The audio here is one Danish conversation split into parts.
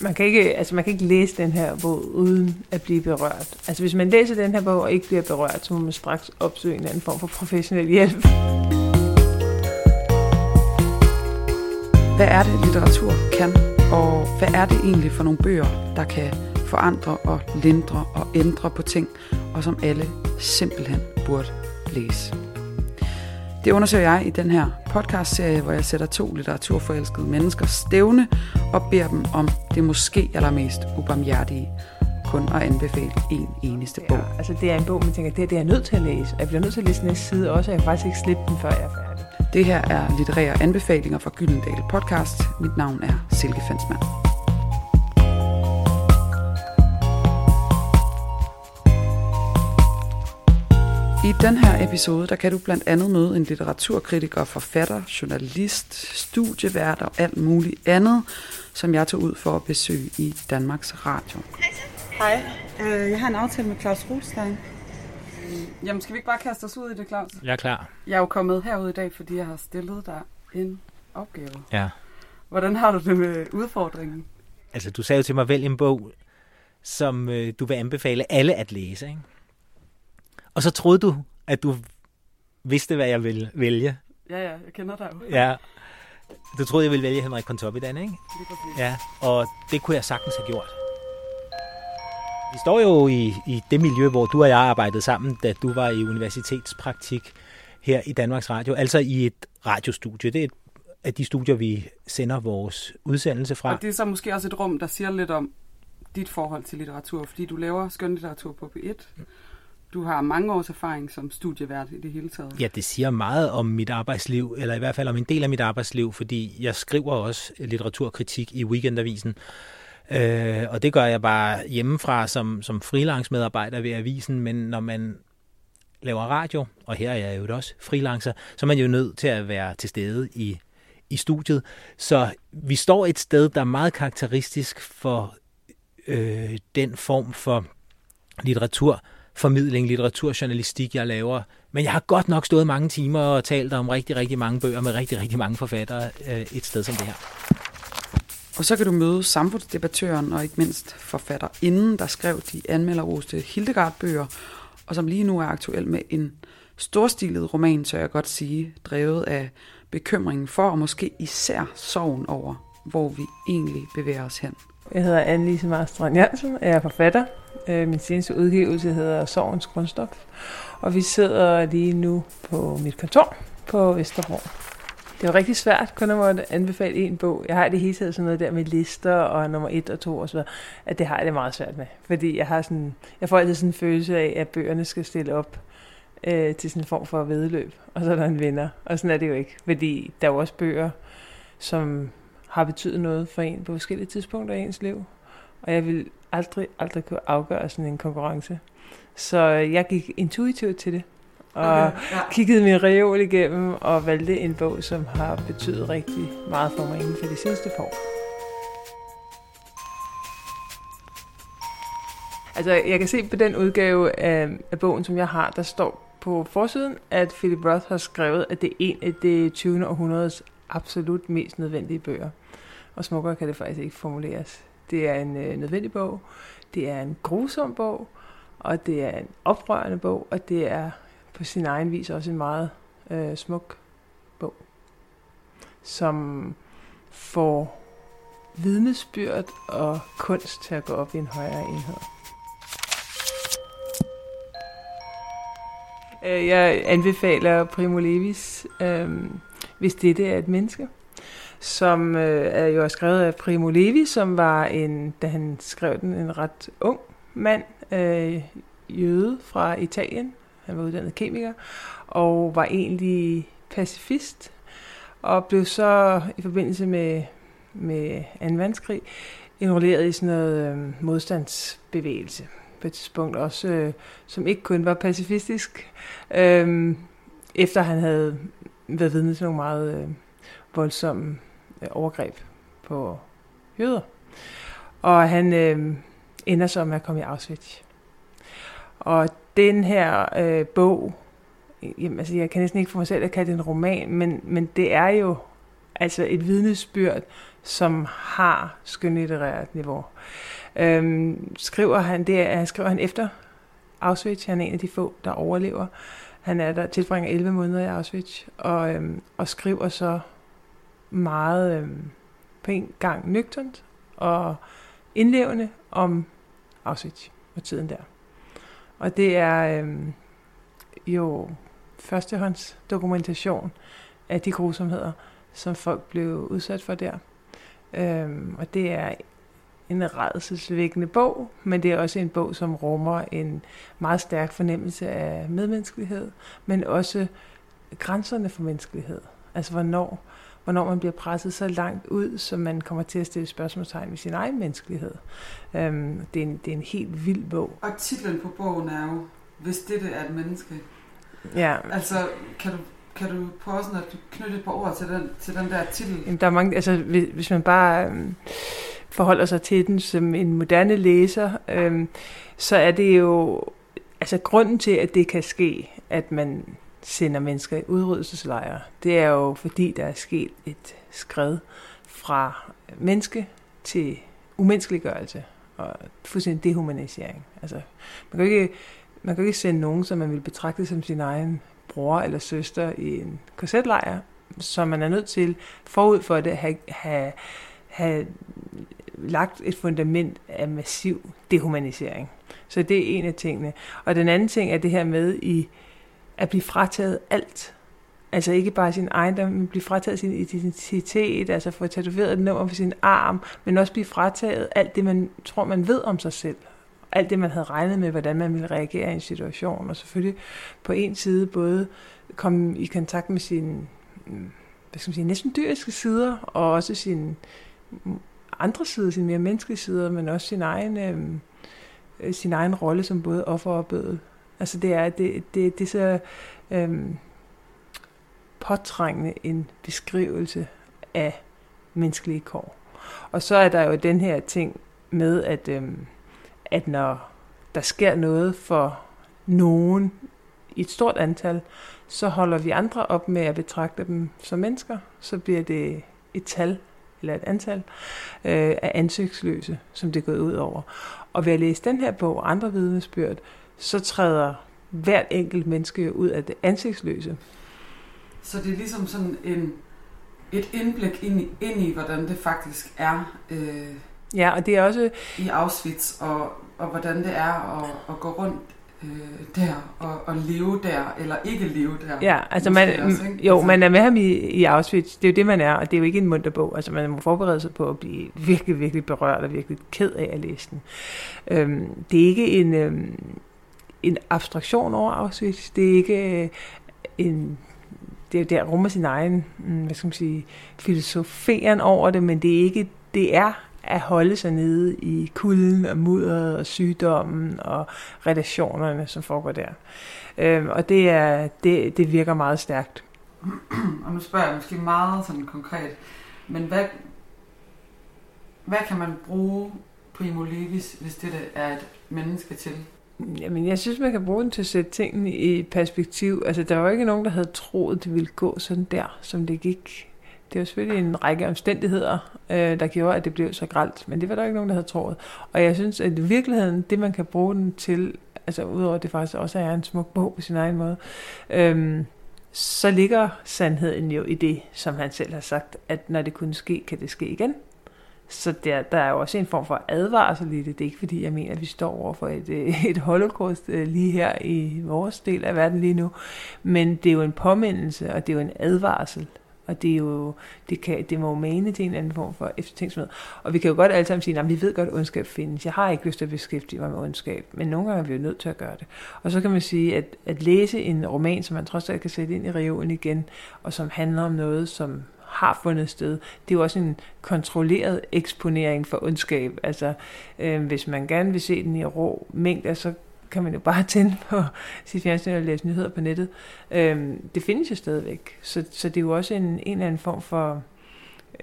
man kan, ikke, altså man kan ikke læse den her bog uden at blive berørt. Altså hvis man læser den her bog og ikke bliver berørt, så må man straks opsøge en anden form for professionel hjælp. Hvad er det, litteratur kan? Og hvad er det egentlig for nogle bøger, der kan forandre og lindre og ændre på ting, og som alle simpelthen burde læse? Det undersøger jeg i den her podcastserie, hvor jeg sætter to litteraturforelskede mennesker stævne og beder dem om det måske allermest ubarmhjertige kun at anbefale en eneste bog. Ja, altså det er en bog, man tænker, det, det er jeg nødt til at læse. Jeg bliver nødt til at læse næste side også, og jeg kan faktisk ikke slippe den, før jeg er færdig. Det her er litterære anbefalinger fra Gyldendal Podcast. Mit navn er Silke Fensmann. I den her episode, der kan du blandt andet møde en litteraturkritiker, forfatter, journalist, studievært og alt muligt andet, som jeg tog ud for at besøge i Danmarks Radio. Hej, øh, jeg har en aftale med Claus Rothstein. Jamen, skal vi ikke bare kaste os ud i det, Claus? Jeg er klar. Jeg er jo kommet herud i dag, fordi jeg har stillet dig en opgave. Ja. Hvordan har du det med udfordringen? Altså, du sagde jo til mig, vælg en bog, som øh, du vil anbefale alle at læse, ikke? Og så troede du, at du vidste, hvad jeg ville vælge. Ja, ja, jeg kender dig jo. Ja. Du troede, jeg ville vælge Henrik Pontoppidan, ikke? Lige præcis. Ja, og det kunne jeg sagtens have gjort. Vi står jo i, i det miljø, hvor du og jeg arbejdede sammen, da du var i universitetspraktik her i Danmarks Radio, altså i et radiostudie. Det er et af de studier, vi sender vores udsendelse fra. Og det er så måske også et rum, der siger lidt om dit forhold til litteratur, fordi du laver skønlitteratur på P1. Du har mange års erfaring som studievært i det hele taget. Ja, det siger meget om mit arbejdsliv, eller i hvert fald om en del af mit arbejdsliv, fordi jeg skriver også litteraturkritik i Weekendavisen. Øh, og det gør jeg bare hjemmefra som, som freelance medarbejder ved avisen, men når man laver radio, og her er jeg jo også freelancer, så er man jo nødt til at være til stede i, i studiet. Så vi står et sted, der er meget karakteristisk for øh, den form for litteratur, litteraturformidling, litteraturjournalistik, jeg laver. Men jeg har godt nok stået mange timer og talt om rigtig, rigtig mange bøger med rigtig, rigtig mange forfattere øh, et sted som det her. Og så kan du møde samfundsdebattøren og ikke mindst forfatter inden, der skrev de anmelderoste Hildegard-bøger, og som lige nu er aktuel med en storstilet roman, så jeg godt sige, drevet af bekymringen for, og måske især sorgen over, hvor vi egentlig bevæger os hen. Jeg hedder Anne-Lise Marstrand Jansen, og jeg er forfatter. Øh, Min seneste udgivelse hedder Sorgens Grundstof, og vi sidder lige nu på mit kontor på Vesterbro. Det er rigtig svært kun at måtte anbefale en bog. Jeg har det hele taget sådan noget der med lister og nummer et og to og så at det har jeg det meget svært med. Fordi jeg har sådan, jeg får altid sådan en følelse af, at bøgerne skal stille op øh, til sådan en form for vedløb, og så er der en vinder. Og sådan er det jo ikke, fordi der er jo også bøger, som har betydet noget for en på forskellige tidspunkter i ens liv. Og jeg vil aldrig, aldrig kunne afgøre sådan en konkurrence. Så jeg gik intuitivt til det, og Okay, ja. kiggede min reol igennem og valgte en bog, som har betydet rigtig meget for mig inden for de seneste par år. Altså, jeg kan se på den udgave af, af bogen, som jeg har, der står på forsiden, at Philip Roth har skrevet, at det er en af det 20. århundredes absolut mest nødvendige bøger. Og smukkere kan det faktisk ikke formuleres. Det er en øh, nødvendig bog, det er en grusom bog, og det er en oprørende bog, og det er på sin egen vis også en meget øh, smuk bog, som får vidnesbyrd og kunst til at gå op i en højere enhed. Øh, jeg anbefaler Primo Levis, øh, hvis dette er et menneske, som øh, er jo skrevet af Primo Levi, som var en, da han skrev den, en ret ung mand, øh, jøde fra Italien. Han var uddannet kemiker, og var egentlig pacifist, og blev så i forbindelse med, med 2. verdenskrig enrolleret i sådan noget øh, modstandsbevægelse på et tidspunkt også, øh, som ikke kun var pacifistisk, øh, efter han havde været vidne til nogle meget øh, voldsomme øh, overgreb på jøder. Og han øh, ender så med at komme i Auschwitz. Og den her øh, bog, jamen, altså jeg kan næsten ikke få mig selv at kalde det en roman, men, men det er jo Altså et vidnesbyrd, som har skønlitterært niveau. Øhm, skriver han, det er, skriver han efter Auschwitz. Han er en af de få, der overlever. Han er der tilbringer 11 måneder i Auschwitz, og, øhm, og skriver så meget øh, på en gang nøgternt og indlevende om Auschwitz og tiden der. Og det er øh, jo førstehånds dokumentation af de grusomheder, som folk blev udsat for der. Øh, og det er en redselsvækkende bog, men det er også en bog, som rummer en meget stærk fornemmelse af medmenneskelighed, men også grænserne for menneskelighed. Altså hvornår, hvornår man bliver presset så langt ud, så man kommer til at stille spørgsmålstegn ved sin egen menneskelighed. Øhm, det, er en, det er en helt vild bog. Og titlen på bogen er jo, Hvis dette er et menneske. Ja. Altså, kan du kan du prøve sådan at knytte et par ord til den, til den der titel? Jamen, der er mange, altså, hvis, hvis man bare øhm, forholder sig til den som en moderne læser, øhm, så er det jo, altså grunden til, at det kan ske, at man sender mennesker i udryddelseslejre, det er jo fordi, der er sket et skred fra menneske til umenneskeliggørelse og fuldstændig dehumanisering. Altså, man kan ikke, man kan ikke sende nogen, som man vil betragte som sin egen bror eller søster i en korsetlejr, så man er nødt til forud for det at have, have, have lagt et fundament af massiv dehumanisering. Så det er en af tingene. Og den anden ting er det her med i at blive frataget alt. Altså ikke bare sin ejendom, men blive frataget sin identitet, altså få tatoveret et nummer på sin arm, men også blive frataget alt det, man tror, man ved om sig selv alt det, man havde regnet med, hvordan man ville reagere i en situation, og selvfølgelig på en side både komme i kontakt med sin hvad skal man sige, næsten dyriske sider, og også sin andre side, sin mere menneskelige sider, men også sin egen, øh, sin egen rolle som både offer og bødel. Altså det er, det, det, det er så øhm, påtrængende en beskrivelse af menneskelige kår. Og så er der jo den her ting med, at øhm, at når der sker noget for nogen i et stort antal, så holder vi andre op med at betragte dem som mennesker. Så bliver det et tal eller et antal øh, af ansigtsløse, som det er gået ud over. Og ved at læse den her bog andre vidnesbyrd, så træder hvert enkelt menneske ud af det ansigtsløse. Så det er ligesom sådan en, et indblik ind i, ind i, hvordan det faktisk er øh, Ja, og det er også... I Auschwitz, og, og hvordan det er at, at gå rundt øh, der, og, og leve der, eller ikke leve der. Ja, altså man, også, jo, altså. man er med ham i, i Auschwitz, det er jo det, man er, og det er jo ikke en munter bog. Altså man må forberede sig på at blive virkelig, virkelig berørt og virkelig ked af at læse den. Øhm, det er ikke en, øhm, en abstraktion over Auschwitz, det er ikke øh, en det er der rummer sin egen, mm, hvad skal man sige, filosoferen over det, men det er ikke, det er at holde sig nede i kulden og mudderet og sygdommen og relationerne, som foregår der. Øhm, og det, er, det, det virker meget stærkt. og nu spørger jeg måske meget sådan konkret, men hvad, hvad kan man bruge Primo Levis, hvis det er et menneske til? Jamen, jeg synes, man kan bruge den til at sætte tingene i perspektiv. Altså, der var ikke nogen, der havde troet, det ville gå sådan der, som det gik det var selvfølgelig en række omstændigheder, øh, der gjorde, at det blev så gralt, men det var der ikke nogen, der havde troet. Og jeg synes, at i virkeligheden, det man kan bruge den til, altså udover at det faktisk også er en smuk bog på sin egen måde, øh, så ligger sandheden jo i det, som han selv har sagt, at når det kunne ske, kan det ske igen. Så der, der er jo også en form for advarsel i det. Det er ikke fordi, jeg mener, at vi står over for et, øh, et holocaust øh, lige her i vores del af verden lige nu. Men det er jo en påmindelse, og det er jo en advarsel og det, er jo, det, kan, det må jo mane til en anden form for eftertænksomhed. Og vi kan jo godt alle sammen sige, at vi ved godt, at ondskab findes. Jeg har ikke lyst til at beskæftige mig med ondskab, men nogle gange er vi jo nødt til at gøre det. Og så kan man sige, at, at læse en roman, som man trods alt kan sætte ind i reolen igen, og som handler om noget, som har fundet sted. Det er jo også en kontrolleret eksponering for ondskab. Altså, øh, hvis man gerne vil se den i rå mængder, så kan man jo bare tænde på sit fjernsyn og læse nyheder på nettet. Øh, det findes jo stadigvæk. Så, så det er jo også en, en eller anden form for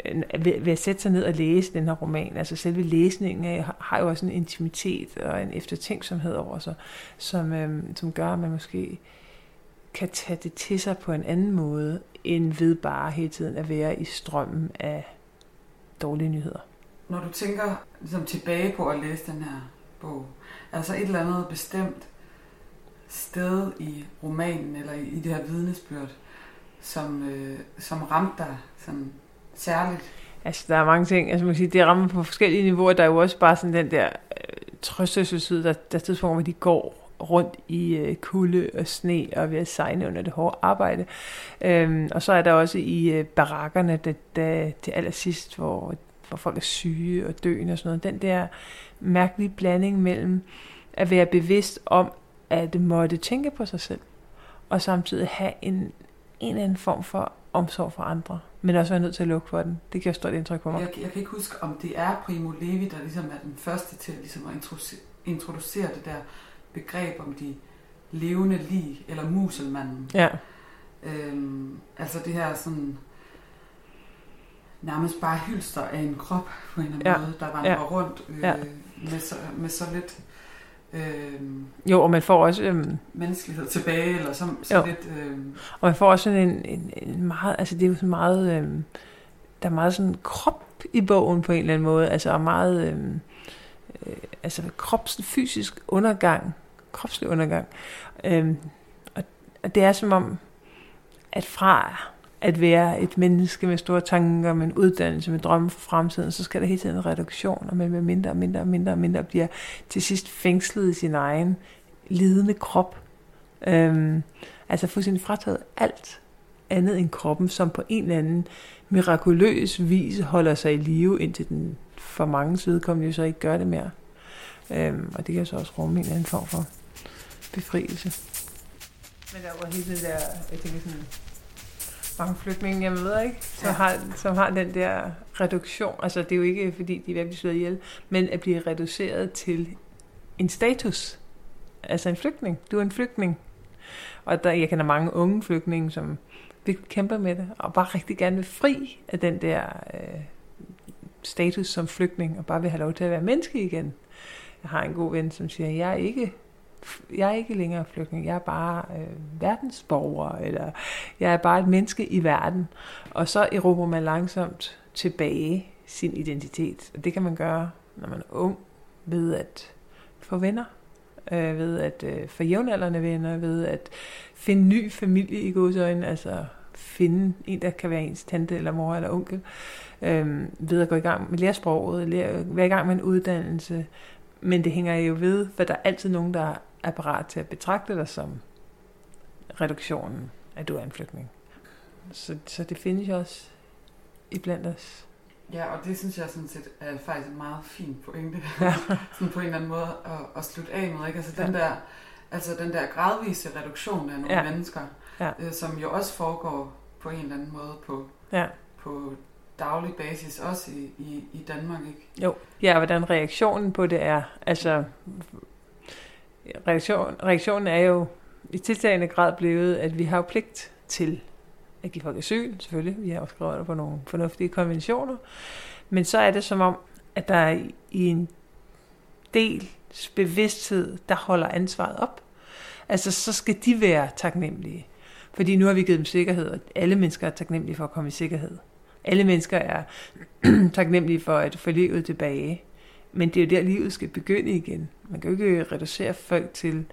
øh, ved, ved at sætte sig ned og læse den her roman, altså selve læsningen af, har jo også en intimitet og en eftertænksomhed over sig, som, øhm, som gør, at man måske kan tage det til sig på en anden måde, end ved bare hele tiden at være i strømmen af dårlige nyheder. Når du tænker ligesom, tilbage på at læse den her bog, altså et eller andet bestemt sted i romanen, eller i, det her vidnesbyrd, som, øh, som ramte dig sådan særligt? Altså, der er mange ting. Altså, man kan sige, det rammer på forskellige niveauer. Der er jo også bare sådan den der øh, trøstesløshed, der, der er tidspunkt, hvor de går rundt i øh, kulde og sne og ved at sejne under det hårde arbejde. Øhm, og så er der også i øh, barakkerne, det, det, det allersidst, hvor, hvor folk er syge og døende og sådan noget. Den der mærkelige blanding mellem at være bevidst om, at måtte tænke på sig selv, og samtidig have en, en eller anden form for omsorg for andre, men også være nødt til at lukke for den. Det giver stort indtryk på mig. Jeg, jeg kan ikke huske, om det er Primo Levi, der ligesom er den første til ligesom at introducere, introducere det der begreb om de levende lig, eller muselmanden. Ja. Øhm, altså det her sådan nærmest bare hylster af en krop på en eller anden ja. måde, der vandrer ja. rundt øh, ja. med, så, med så lidt øh, jo, og man får også... Øh, menneskelighed tilbage, eller så, så jo. lidt... Øh, og man får også sådan en, en, en meget... Altså det er jo sådan meget... Øh, der er meget sådan krop i bogen på en eller anden måde, altså og meget... Øh, øh, altså krops, fysisk undergang, kropslig undergang. Øhm, og, og det er som om, at fra at være et menneske med store tanker, med en uddannelse, med drømme for fremtiden, så skal der hele tiden en reduktion, og man med mindre og mindre og mindre og mindre bliver til sidst fængslet i sin egen lidende krop. Øhm, altså fuldstændig frataget alt andet end kroppen, som på en eller anden mirakuløs vis holder sig i live, indtil den for mange vedkommende jo så ikke gør det mere. Øhm, og det kan så også rumme en eller anden form for befrielse. Men der var hele den der, jeg tænker sådan, mange flygtninge, jeg ved ikke, som, ja. har, som har den der reduktion. Altså det er jo ikke, fordi de er ved at blive slået ihjel, men at blive reduceret til en status. Altså en flygtning. Du er en flygtning. Og der, jeg kender mange unge flygtninge, som virkelig kæmper med det, og bare rigtig gerne vil fri af den der øh, status som flygtning, og bare vil have lov til at være menneske igen. Jeg har en god ven, som siger, jeg er ikke jeg er ikke længere flygtning, jeg er bare øh, verdensborger, eller jeg er bare et menneske i verden. Og så erobrer man langsomt tilbage sin identitet. Og det kan man gøre, når man er ung, ved at få venner, øh, ved at øh, få jævnaldrende venner, ved at finde ny familie i godsøjne, altså finde en, der kan være ens tante eller mor eller onkel, øh, ved at gå i gang med lære sproget, lære, være i gang med en uddannelse, men det hænger jo ved, for der er altid nogen, der er parat til at betragte dig som reduktionen, at du er en flygtning. Så, så det findes jo også i blandt os. Ja, og det synes jeg sådan set er faktisk en meget fin pointe. Ja. sådan på en eller anden måde at, at slutte af med. Ikke? Altså, den der, altså den der gradvise reduktion af nogle ja. mennesker, ja. Øh, som jo også foregår på en eller anden måde på, ja. på daglig basis, også i, i, i Danmark, ikke? Jo, ja, hvordan reaktionen på det er. Altså, reaktion, reaktionen er jo i tiltagende grad blevet, at vi har jo pligt til at give folk asyl, selvfølgelig. Vi har også skrevet på nogle fornuftige konventioner. Men så er det som om, at der er i en del bevidsthed, der holder ansvaret op. Altså, så skal de være taknemmelige. Fordi nu har vi givet dem sikkerhed, og alle mennesker er taknemmelige for at komme i sikkerhed. Alle mennesker er taknemmelige for at få livet tilbage. Men det er jo der, livet skal begynde igen. Man kan jo ikke øh, reducere folk til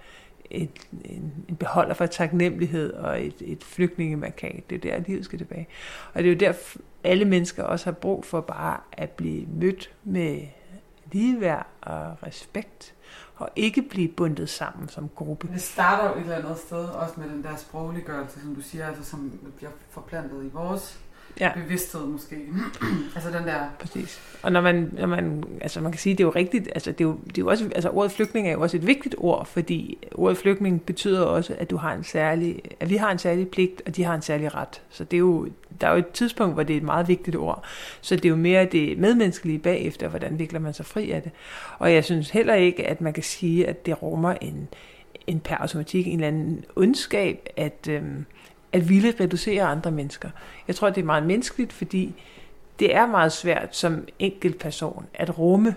et, en, en beholder for taknemmelighed og et, et flygtningemarkat. Det er der, livet skal tilbage. Og det er jo der, alle mennesker også har brug for bare at blive mødt med ligeværd og respekt, og ikke blive bundet sammen som gruppe. Det starter jo et eller andet sted, også med den der sprogliggørelse, som du siger, altså som bliver forplantet i vores ja. bevidsthed måske. altså den der... Præcis. Og når man, når man, altså man kan sige, det er jo rigtigt, altså det er jo, det er jo også, altså ordet flygtning er jo også et vigtigt ord, fordi ordet flygtning betyder også, at du har en særlig, at vi har en særlig pligt, og de har en særlig ret. Så det er jo, der er jo et tidspunkt, hvor det er et meget vigtigt ord. Så det er jo mere det medmenneskelige bagefter, hvordan vikler man sig fri af det. Og jeg synes heller ikke, at man kan sige, at det rummer en, en per automatik en eller anden ondskab, at, øhm, at ville reducere andre mennesker. Jeg tror, det er meget menneskeligt, fordi det er meget svært som enkelt person at rumme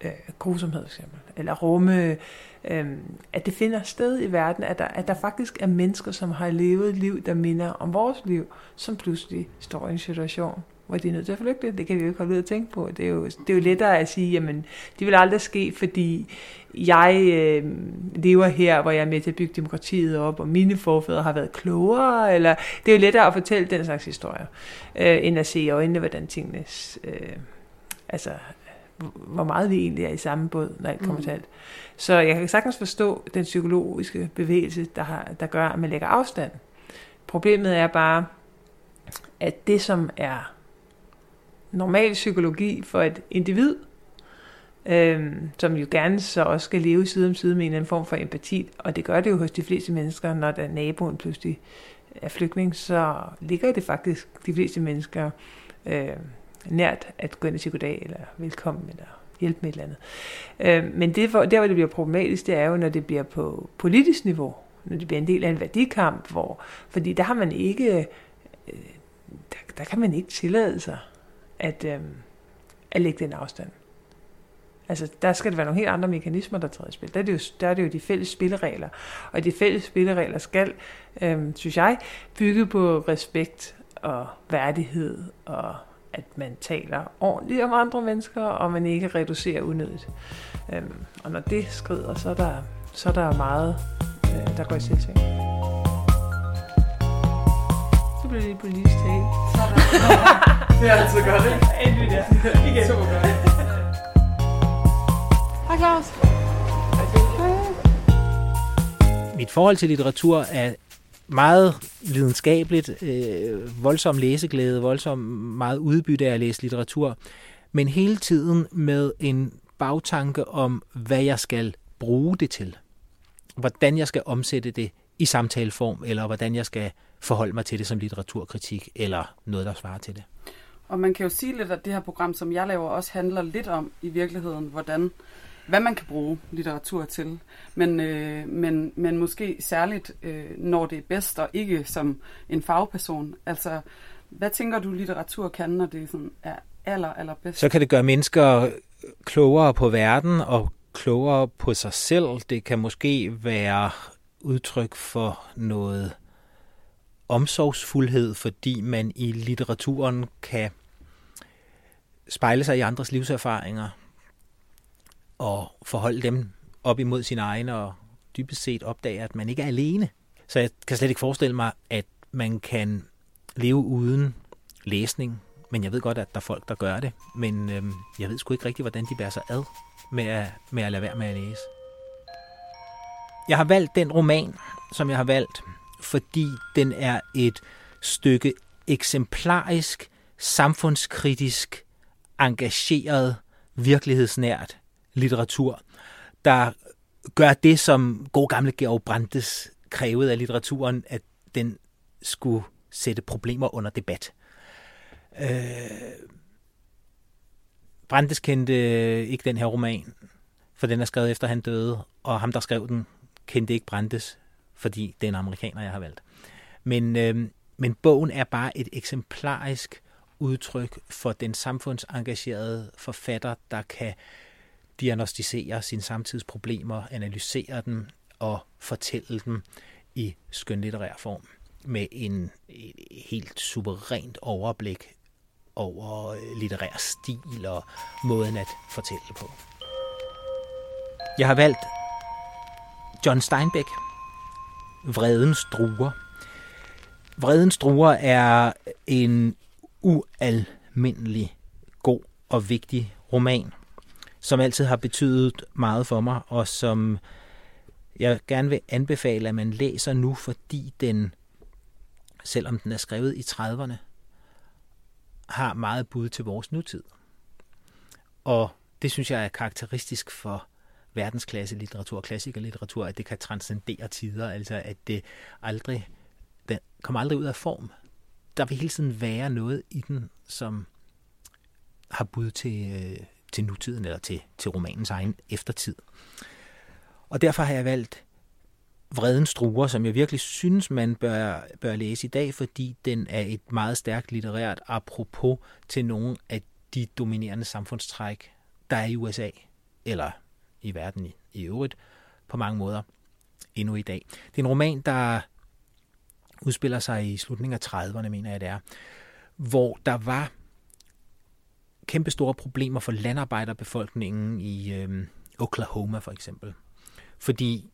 øh, grusomhed for eksempel, eller rumme, øh, at det finder sted i verden, at der, at der faktisk er mennesker, som har levet et liv, der minder om vores liv, som pludselig står i en situation, hvor de er nødt til at flygte. Det kan vi jo ikke holde ud at tænke på. Det er jo, det er jo lettere at sige, jamen, det vil aldrig ske, fordi jeg øh, lever her, hvor jeg er med til at bygge demokratiet op, og mine forfædre har været klogere, eller det er jo lettere at fortælle den slags historier, øh, end at se i øjnene, hvordan tingene, øh, altså, hvor meget vi egentlig er i samme båd, når alt kommer mm. til alt. Så jeg kan sagtens forstå den psykologiske bevægelse, der, har, der gør, at man lægger afstand. Problemet er bare, at det, som er normal psykologi for et individ, øh, som jo gerne så også skal leve side om side med en anden form for empati, og det gør det jo hos de fleste mennesker, når der naboen pludselig er flygtning, så ligger det faktisk de fleste mennesker øh, nært at gå ind og sige goddag, eller velkommen, eller hjælpe med et eller andet. Øh, men det, for, der, hvor det bliver problematisk, det er jo, når det bliver på politisk niveau, når det bliver en del af en værdikamp, hvor, fordi der har man ikke, øh, der, der kan man ikke tillade sig at, øh, at lægge den afstand. Altså, der skal det være nogle helt andre mekanismer, der træder i spil. Der er det jo, der er det jo de fælles spilleregler. Og de fælles spilleregler skal, øh, synes jeg, bygge på respekt og værdighed, og at man taler ordentligt om andre mennesker, og man ikke reducerer unødigt. Øh, og når det skrider, så er der, så er der meget, øh, der går i selvsving. Bliver det politisk tale. det er altid godt, ikke? Endelig der. Igen. Super godt. Hej Claus. Mit forhold til litteratur er meget lidenskabeligt, øh, voldsom læseglæde, voldsom meget udbytte af at læse litteratur, men hele tiden med en bagtanke om, hvad jeg skal bruge det til. Hvordan jeg skal omsætte det i samtaleform, eller hvordan jeg skal forholde mig til det som litteraturkritik, eller noget, der svarer til det. Og man kan jo sige lidt, at det her program, som jeg laver, også handler lidt om i virkeligheden, hvordan hvad man kan bruge litteratur til, men, øh, men, men måske særligt, øh, når det er bedst, og ikke som en fagperson. Altså, hvad tænker du, litteratur kan, når det sådan er aller, aller bedst? Så kan det gøre mennesker klogere på verden og klogere på sig selv. Det kan måske være udtryk for noget omsorgsfuldhed, fordi man i litteraturen kan spejle sig i andres livserfaringer og forholde dem op imod sin egen og dybest set opdage, at man ikke er alene. Så jeg kan slet ikke forestille mig, at man kan leve uden læsning, men jeg ved godt, at der er folk, der gør det. Men øhm, jeg ved sgu ikke rigtigt, hvordan de bærer sig ad med at, med at lade være med at læse. Jeg har valgt den roman, som jeg har valgt, fordi den er et stykke eksemplarisk, samfundskritisk, engageret, virkelighedsnært litteratur, der gør det, som god gamle Georg Brandes krævede af litteraturen, at den skulle sætte problemer under debat. Øh, Brandes kendte ikke den her roman, for den er skrevet efter han døde, og ham, der skrev den, kendte ikke Brandes, fordi det er en amerikaner, jeg har valgt. Men, øh, men bogen er bare et eksemplarisk udtryk for den samfundsengagerede forfatter, der kan diagnostisere sine samtidsproblemer, analysere dem og fortælle dem i skønlitterær form med en et helt suverænt overblik over øh, litterær stil og måden at fortælle på. Jeg har valgt John Steinbeck, Vredens druer. Vredens druer er en ualmindelig god og vigtig roman som altid har betydet meget for mig, og som jeg gerne vil anbefale, at man læser nu, fordi den, selvom den er skrevet i 30'erne, har meget bud til vores nutid. Og det synes jeg er karakteristisk for verdensklasse litteratur, klassikerlitteratur, at det kan transcendere tider, altså at det aldrig, den kommer aldrig ud af form. Der vil hele tiden være noget i den, som har bud til, øh, til nutiden eller til, til romanens egen eftertid. Og derfor har jeg valgt Vredens Struer, som jeg virkelig synes, man bør, bør læse i dag, fordi den er et meget stærkt litterært apropos til nogle af de dominerende samfundstræk, der er i USA. eller i verden i, i øvrigt, på mange måder endnu i dag. Det er en roman, der udspiller sig i slutningen af 30'erne, mener jeg det er, hvor der var kæmpe store problemer for landarbejderbefolkningen i øh, Oklahoma for eksempel. Fordi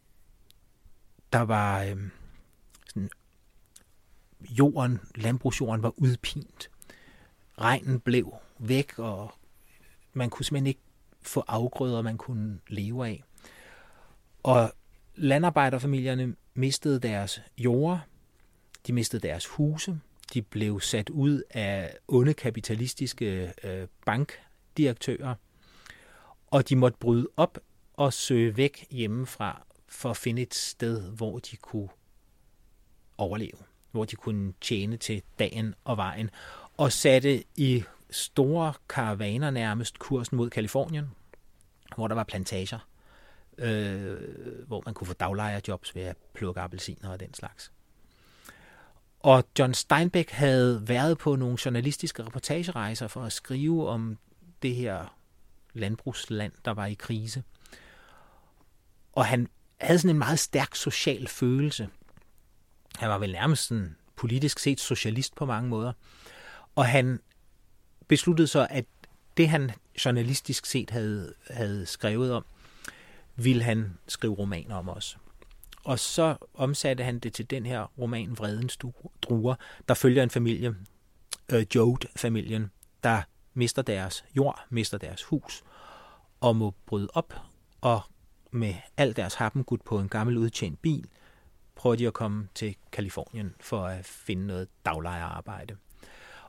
der var øh, sådan, jorden, landbrugsjorden var udpint. Regnen blev væk, og man kunne simpelthen ikke få afgrøder, man kunne leve af. Og landarbejderfamilierne mistede deres jorder, de mistede deres huse, de blev sat ud af onde kapitalistiske øh, bankdirektører, og de måtte bryde op og søge væk hjemmefra for at finde et sted, hvor de kunne overleve, hvor de kunne tjene til dagen og vejen, og satte i store karavaner nærmest kursen mod Kalifornien, hvor der var plantager, øh, hvor man kunne få daglejerjobs ved at plukke appelsiner og den slags. Og John Steinbeck havde været på nogle journalistiske reportagerejser for at skrive om det her landbrugsland, der var i krise. Og han havde sådan en meget stærk social følelse. Han var vel nærmest sådan politisk set socialist på mange måder. Og han besluttede så, at det han journalistisk set havde, havde skrevet om, ville han skrive romaner om også. Og så omsatte han det til den her roman Vredens Druer, der følger en familie, øh, Jode-familien, der mister deres jord, mister deres hus, og må bryde op, og med al deres happengud på en gammel udtjent bil, prøver de at komme til Kalifornien for at finde noget daglejerarbejde.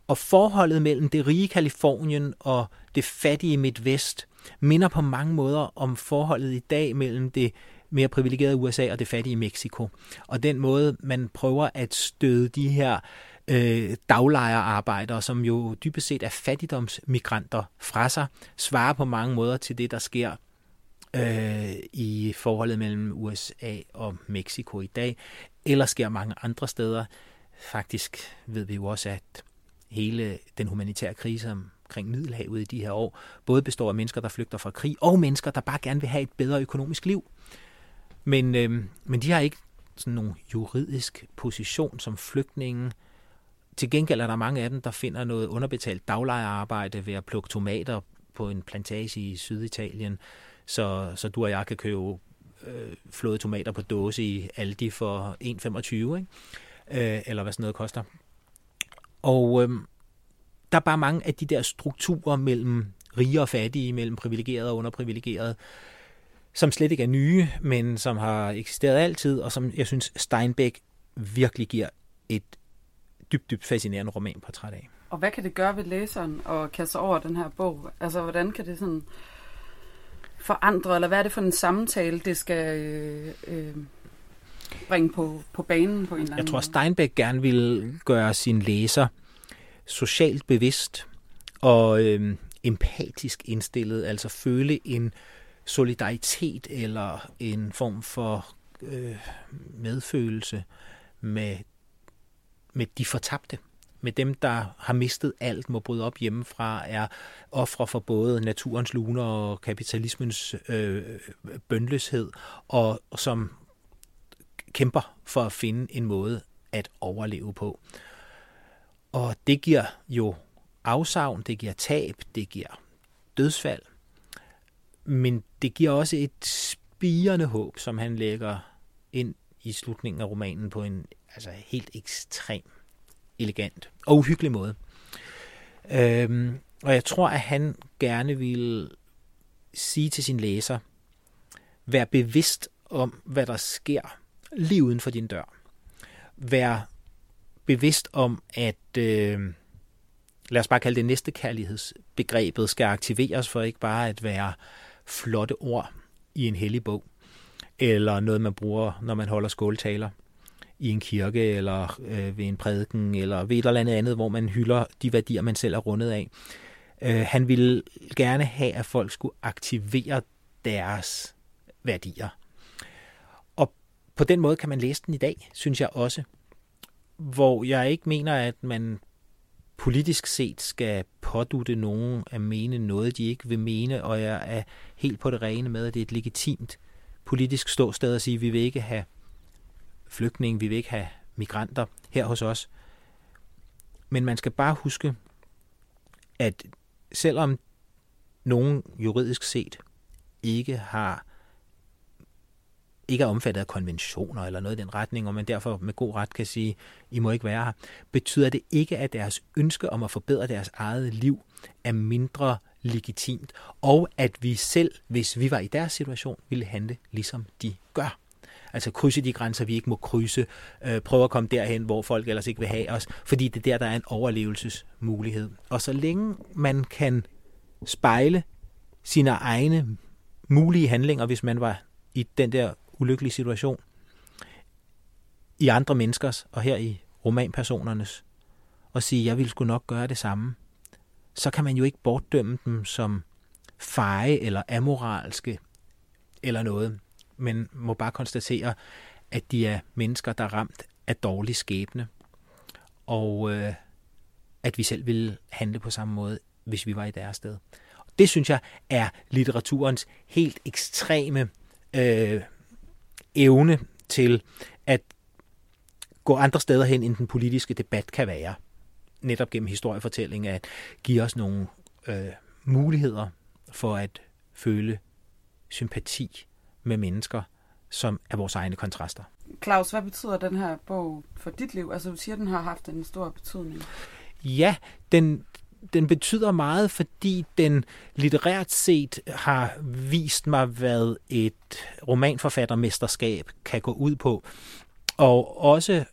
Og forholdet mellem det rige Kalifornien og det fattige Midtvest minder på mange måder om forholdet i dag mellem det mere privilegerede USA og det fattige Mexico. Og den måde, man prøver at støde de her øh, daglejerarbejdere, som jo dybest set er fattigdomsmigranter fra sig, svarer på mange måder til det, der sker øh, i forholdet mellem USA og Mexico i dag, eller sker mange andre steder. Faktisk ved vi jo også, at hele den humanitære krise omkring Middelhavet i de her år, både består af mennesker, der flygter fra krig, og mennesker, der bare gerne vil have et bedre økonomisk liv. Men, øh, men de har ikke sådan nogen juridisk position som flygtninge. Til gengæld er der mange af dem, der finder noget underbetalt daglejerarbejde ved at plukke tomater på en plantage i Syditalien, så, så du og jeg kan købe øh, flåede tomater på dåse i Aldi for 1,25, ikke? Øh, eller hvad sådan noget koster. Og øh, der er bare mange af de der strukturer mellem rige og fattige, mellem privilegerede og underprivilegerede, som slet ikke er nye, men som har eksisteret altid, og som jeg synes Steinbeck virkelig giver et dybt, dybt fascinerende romanportræt af. Og hvad kan det gøre ved læseren at kaste over den her bog? Altså, hvordan kan det sådan forandre, eller hvad er det for en samtale, det skal øh, øh, bringe på, på banen på en eller anden Jeg tror, Steinbeck gerne vil gøre sin læser socialt bevidst og øh, empatisk indstillet, altså føle en solidaritet eller en form for øh, medfølelse med, med de fortabte. Med dem, der har mistet alt, må bryde op hjemmefra, er ofre for både naturens luner og kapitalismens øh, bøndløshed, og som kæmper for at finde en måde at overleve på. Og det giver jo afsavn, det giver tab, det giver dødsfald, men det giver også et spirende håb, som han lægger ind i slutningen af romanen på en altså helt ekstrem elegant og uhyggelig måde. Øhm, og jeg tror, at han gerne vil sige til sin læser, vær bevidst om, hvad der sker lige uden for din dør. Vær bevidst om, at øh, lad os bare kalde det næste kærlighedsbegrebet skal aktiveres for ikke bare at være flotte ord i en hellig bog, eller noget, man bruger, når man holder skåltaler i en kirke, eller øh, ved en prædiken, eller ved et eller andet andet, hvor man hylder de værdier, man selv er rundet af. Øh, han ville gerne have, at folk skulle aktivere deres værdier. På den måde kan man læse den i dag, synes jeg også. Hvor jeg ikke mener, at man politisk set skal pådutte nogen at mene noget, de ikke vil mene, og jeg er helt på det rene med, at det er et legitimt politisk ståsted at sige, at vi vil ikke have flygtninge, vi vil ikke have migranter her hos os. Men man skal bare huske, at selvom nogen juridisk set ikke har ikke er omfattet af konventioner eller noget i den retning, og man derfor med god ret kan sige, I må ikke være her, betyder det ikke, at deres ønske om at forbedre deres eget liv er mindre legitimt, og at vi selv, hvis vi var i deres situation, ville handle ligesom de gør. Altså krydse de grænser, vi ikke må krydse, øh, prøve at komme derhen, hvor folk ellers ikke vil have os, fordi det er der, der er en overlevelsesmulighed. Og så længe man kan spejle sine egne mulige handlinger, hvis man var i den der ulykkelige situation, i andre menneskers, og her i romanpersonernes, og sige, jeg ville sgu nok gøre det samme, så kan man jo ikke bortdømme dem som feje eller amoralske eller noget, men må bare konstatere, at de er mennesker, der er ramt af dårlig skæbne, og øh, at vi selv ville handle på samme måde, hvis vi var i deres sted. Det synes jeg er litteraturens helt ekstreme øh, evne til at gå andre steder hen, end den politiske debat kan være. Netop gennem historiefortælling at give os nogle øh, muligheder for at føle sympati med mennesker, som er vores egne kontraster. Claus, hvad betyder den her bog for dit liv? Altså, du siger, at den har haft en stor betydning. Ja, den, den betyder meget, fordi den litterært set har vist mig, hvad et romanforfattermesterskab kan gå ud på. Og også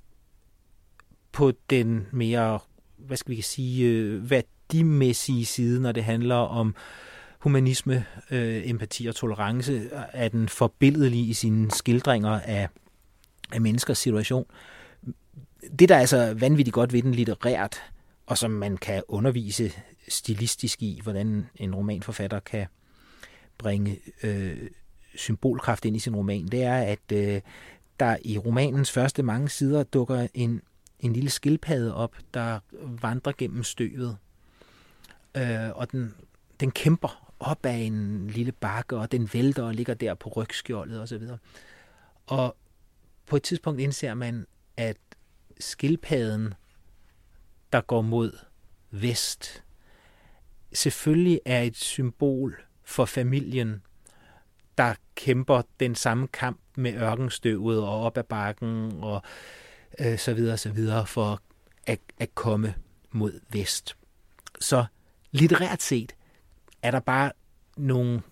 på den mere, hvad skal vi sige, øh, værdimæssige side, når det handler om humanisme, øh, empati og tolerance, er den forbilledelig i sine skildringer af, af menneskers situation. Det, der er altså vanvittigt godt ved den litterært, og som man kan undervise stilistisk i, hvordan en romanforfatter kan bringe øh, symbolkraft ind i sin roman, det er, at øh, der i romanens første mange sider dukker en, en lille skildpadde op, der vandrer gennem støvet. Øh, og den, den kæmper op ad en lille bakke, og den vælter og ligger der på rygskjoldet osv. Og på et tidspunkt indser man, at skildpadden der går mod vest, selvfølgelig er et symbol for familien, der kæmper den samme kamp med ørkenstøvet og op ad bakken og øh, så videre så videre for at, at komme mod vest. Så litterært set er der bare nogle,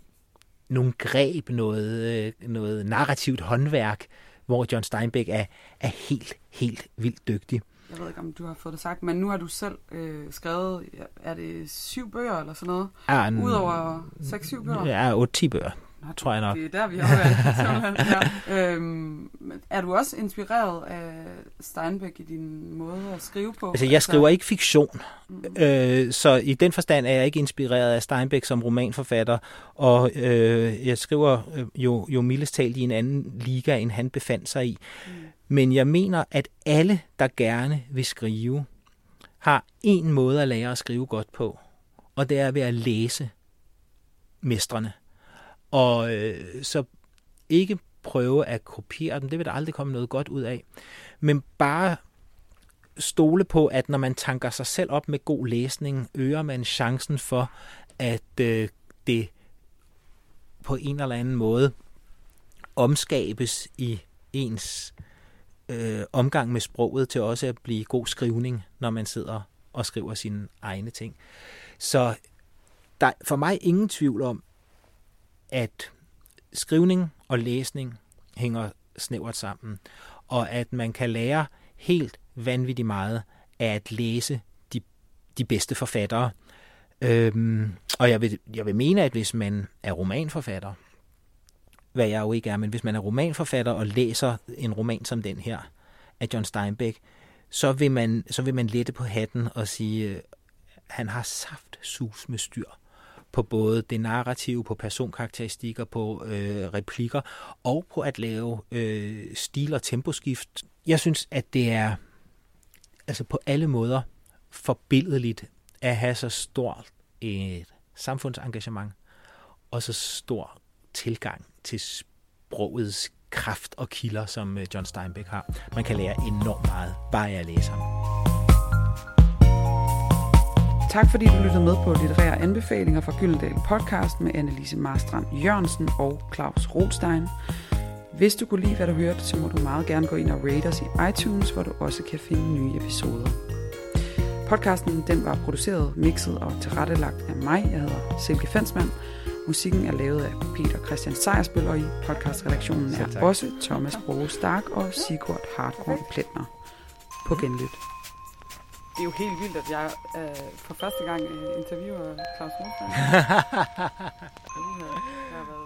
nogle greb, noget, øh, noget narrativt håndværk, hvor John Steinbeck er, er helt, helt vildt dygtig jeg ved ikke, om du har fået det sagt, men nu har du selv øh, skrevet, er det syv bøger eller sådan noget? Ja, en, Udover seks-syv bøger? Ja, otte-ti bøger tror jeg nok. Det er der, vi har været. ja. øhm, er du også inspireret af Steinbeck i din måde at skrive på? Altså, jeg skriver ikke fiktion, mm. øh, så i den forstand er jeg ikke inspireret af Steinbeck som romanforfatter, og øh, jeg skriver øh, jo, jo mildest talt i en anden liga, end han befandt sig i. Mm. Men jeg mener, at alle, der gerne vil skrive, har en måde at lære at skrive godt på, og det er ved at læse mestrene. Og øh, så ikke prøve at kopiere dem, det vil der aldrig komme noget godt ud af. Men bare stole på, at når man tanker sig selv op med god læsning, øger man chancen for, at øh, det på en eller anden måde omskabes i ens øh, omgang med sproget til også at blive god skrivning, når man sidder og skriver sine egne ting. Så der er for mig ingen tvivl om, at skrivning og læsning hænger snævert sammen, og at man kan lære helt vanvittigt meget af at læse de, de bedste forfattere. Øhm, og jeg vil, jeg vil mene, at hvis man er romanforfatter, hvad jeg jo ikke er, men hvis man er romanforfatter og læser en roman som den her af John Steinbeck, så vil man, så vil man lette på hatten og sige, øh, han har saft sus med styr på både det narrative, på personkarakteristikker, på øh, replikker og på at lave øh, stil- og temposkift. Jeg synes, at det er altså på alle måder forbilledeligt at have så stort et samfundsengagement og så stor tilgang til sprogets kraft og kilder, som øh, John Steinbeck har. Man kan lære enormt meget bare af at læse ham. Tak fordi du lyttede med på litterære anbefalinger fra Gyldendal podcast med Annelise Marstrand Jørgensen og Claus Rothstein. Hvis du kunne lide, hvad du hørte, så må du meget gerne gå ind og rate os i iTunes, hvor du også kan finde nye episoder. Podcasten den var produceret, mixet og tilrettelagt af mig. Jeg hedder Silke Fensmann. Musikken er lavet af Peter Christian Sejersbøl, og i podcastredaktionen er også Thomas Broge Stark og Sigurd Hartkorn Pletner. På genlyt. Det er jo helt vildt, at jeg øh, for første gang øh, interviewer Claus Rothstein. jeg har været.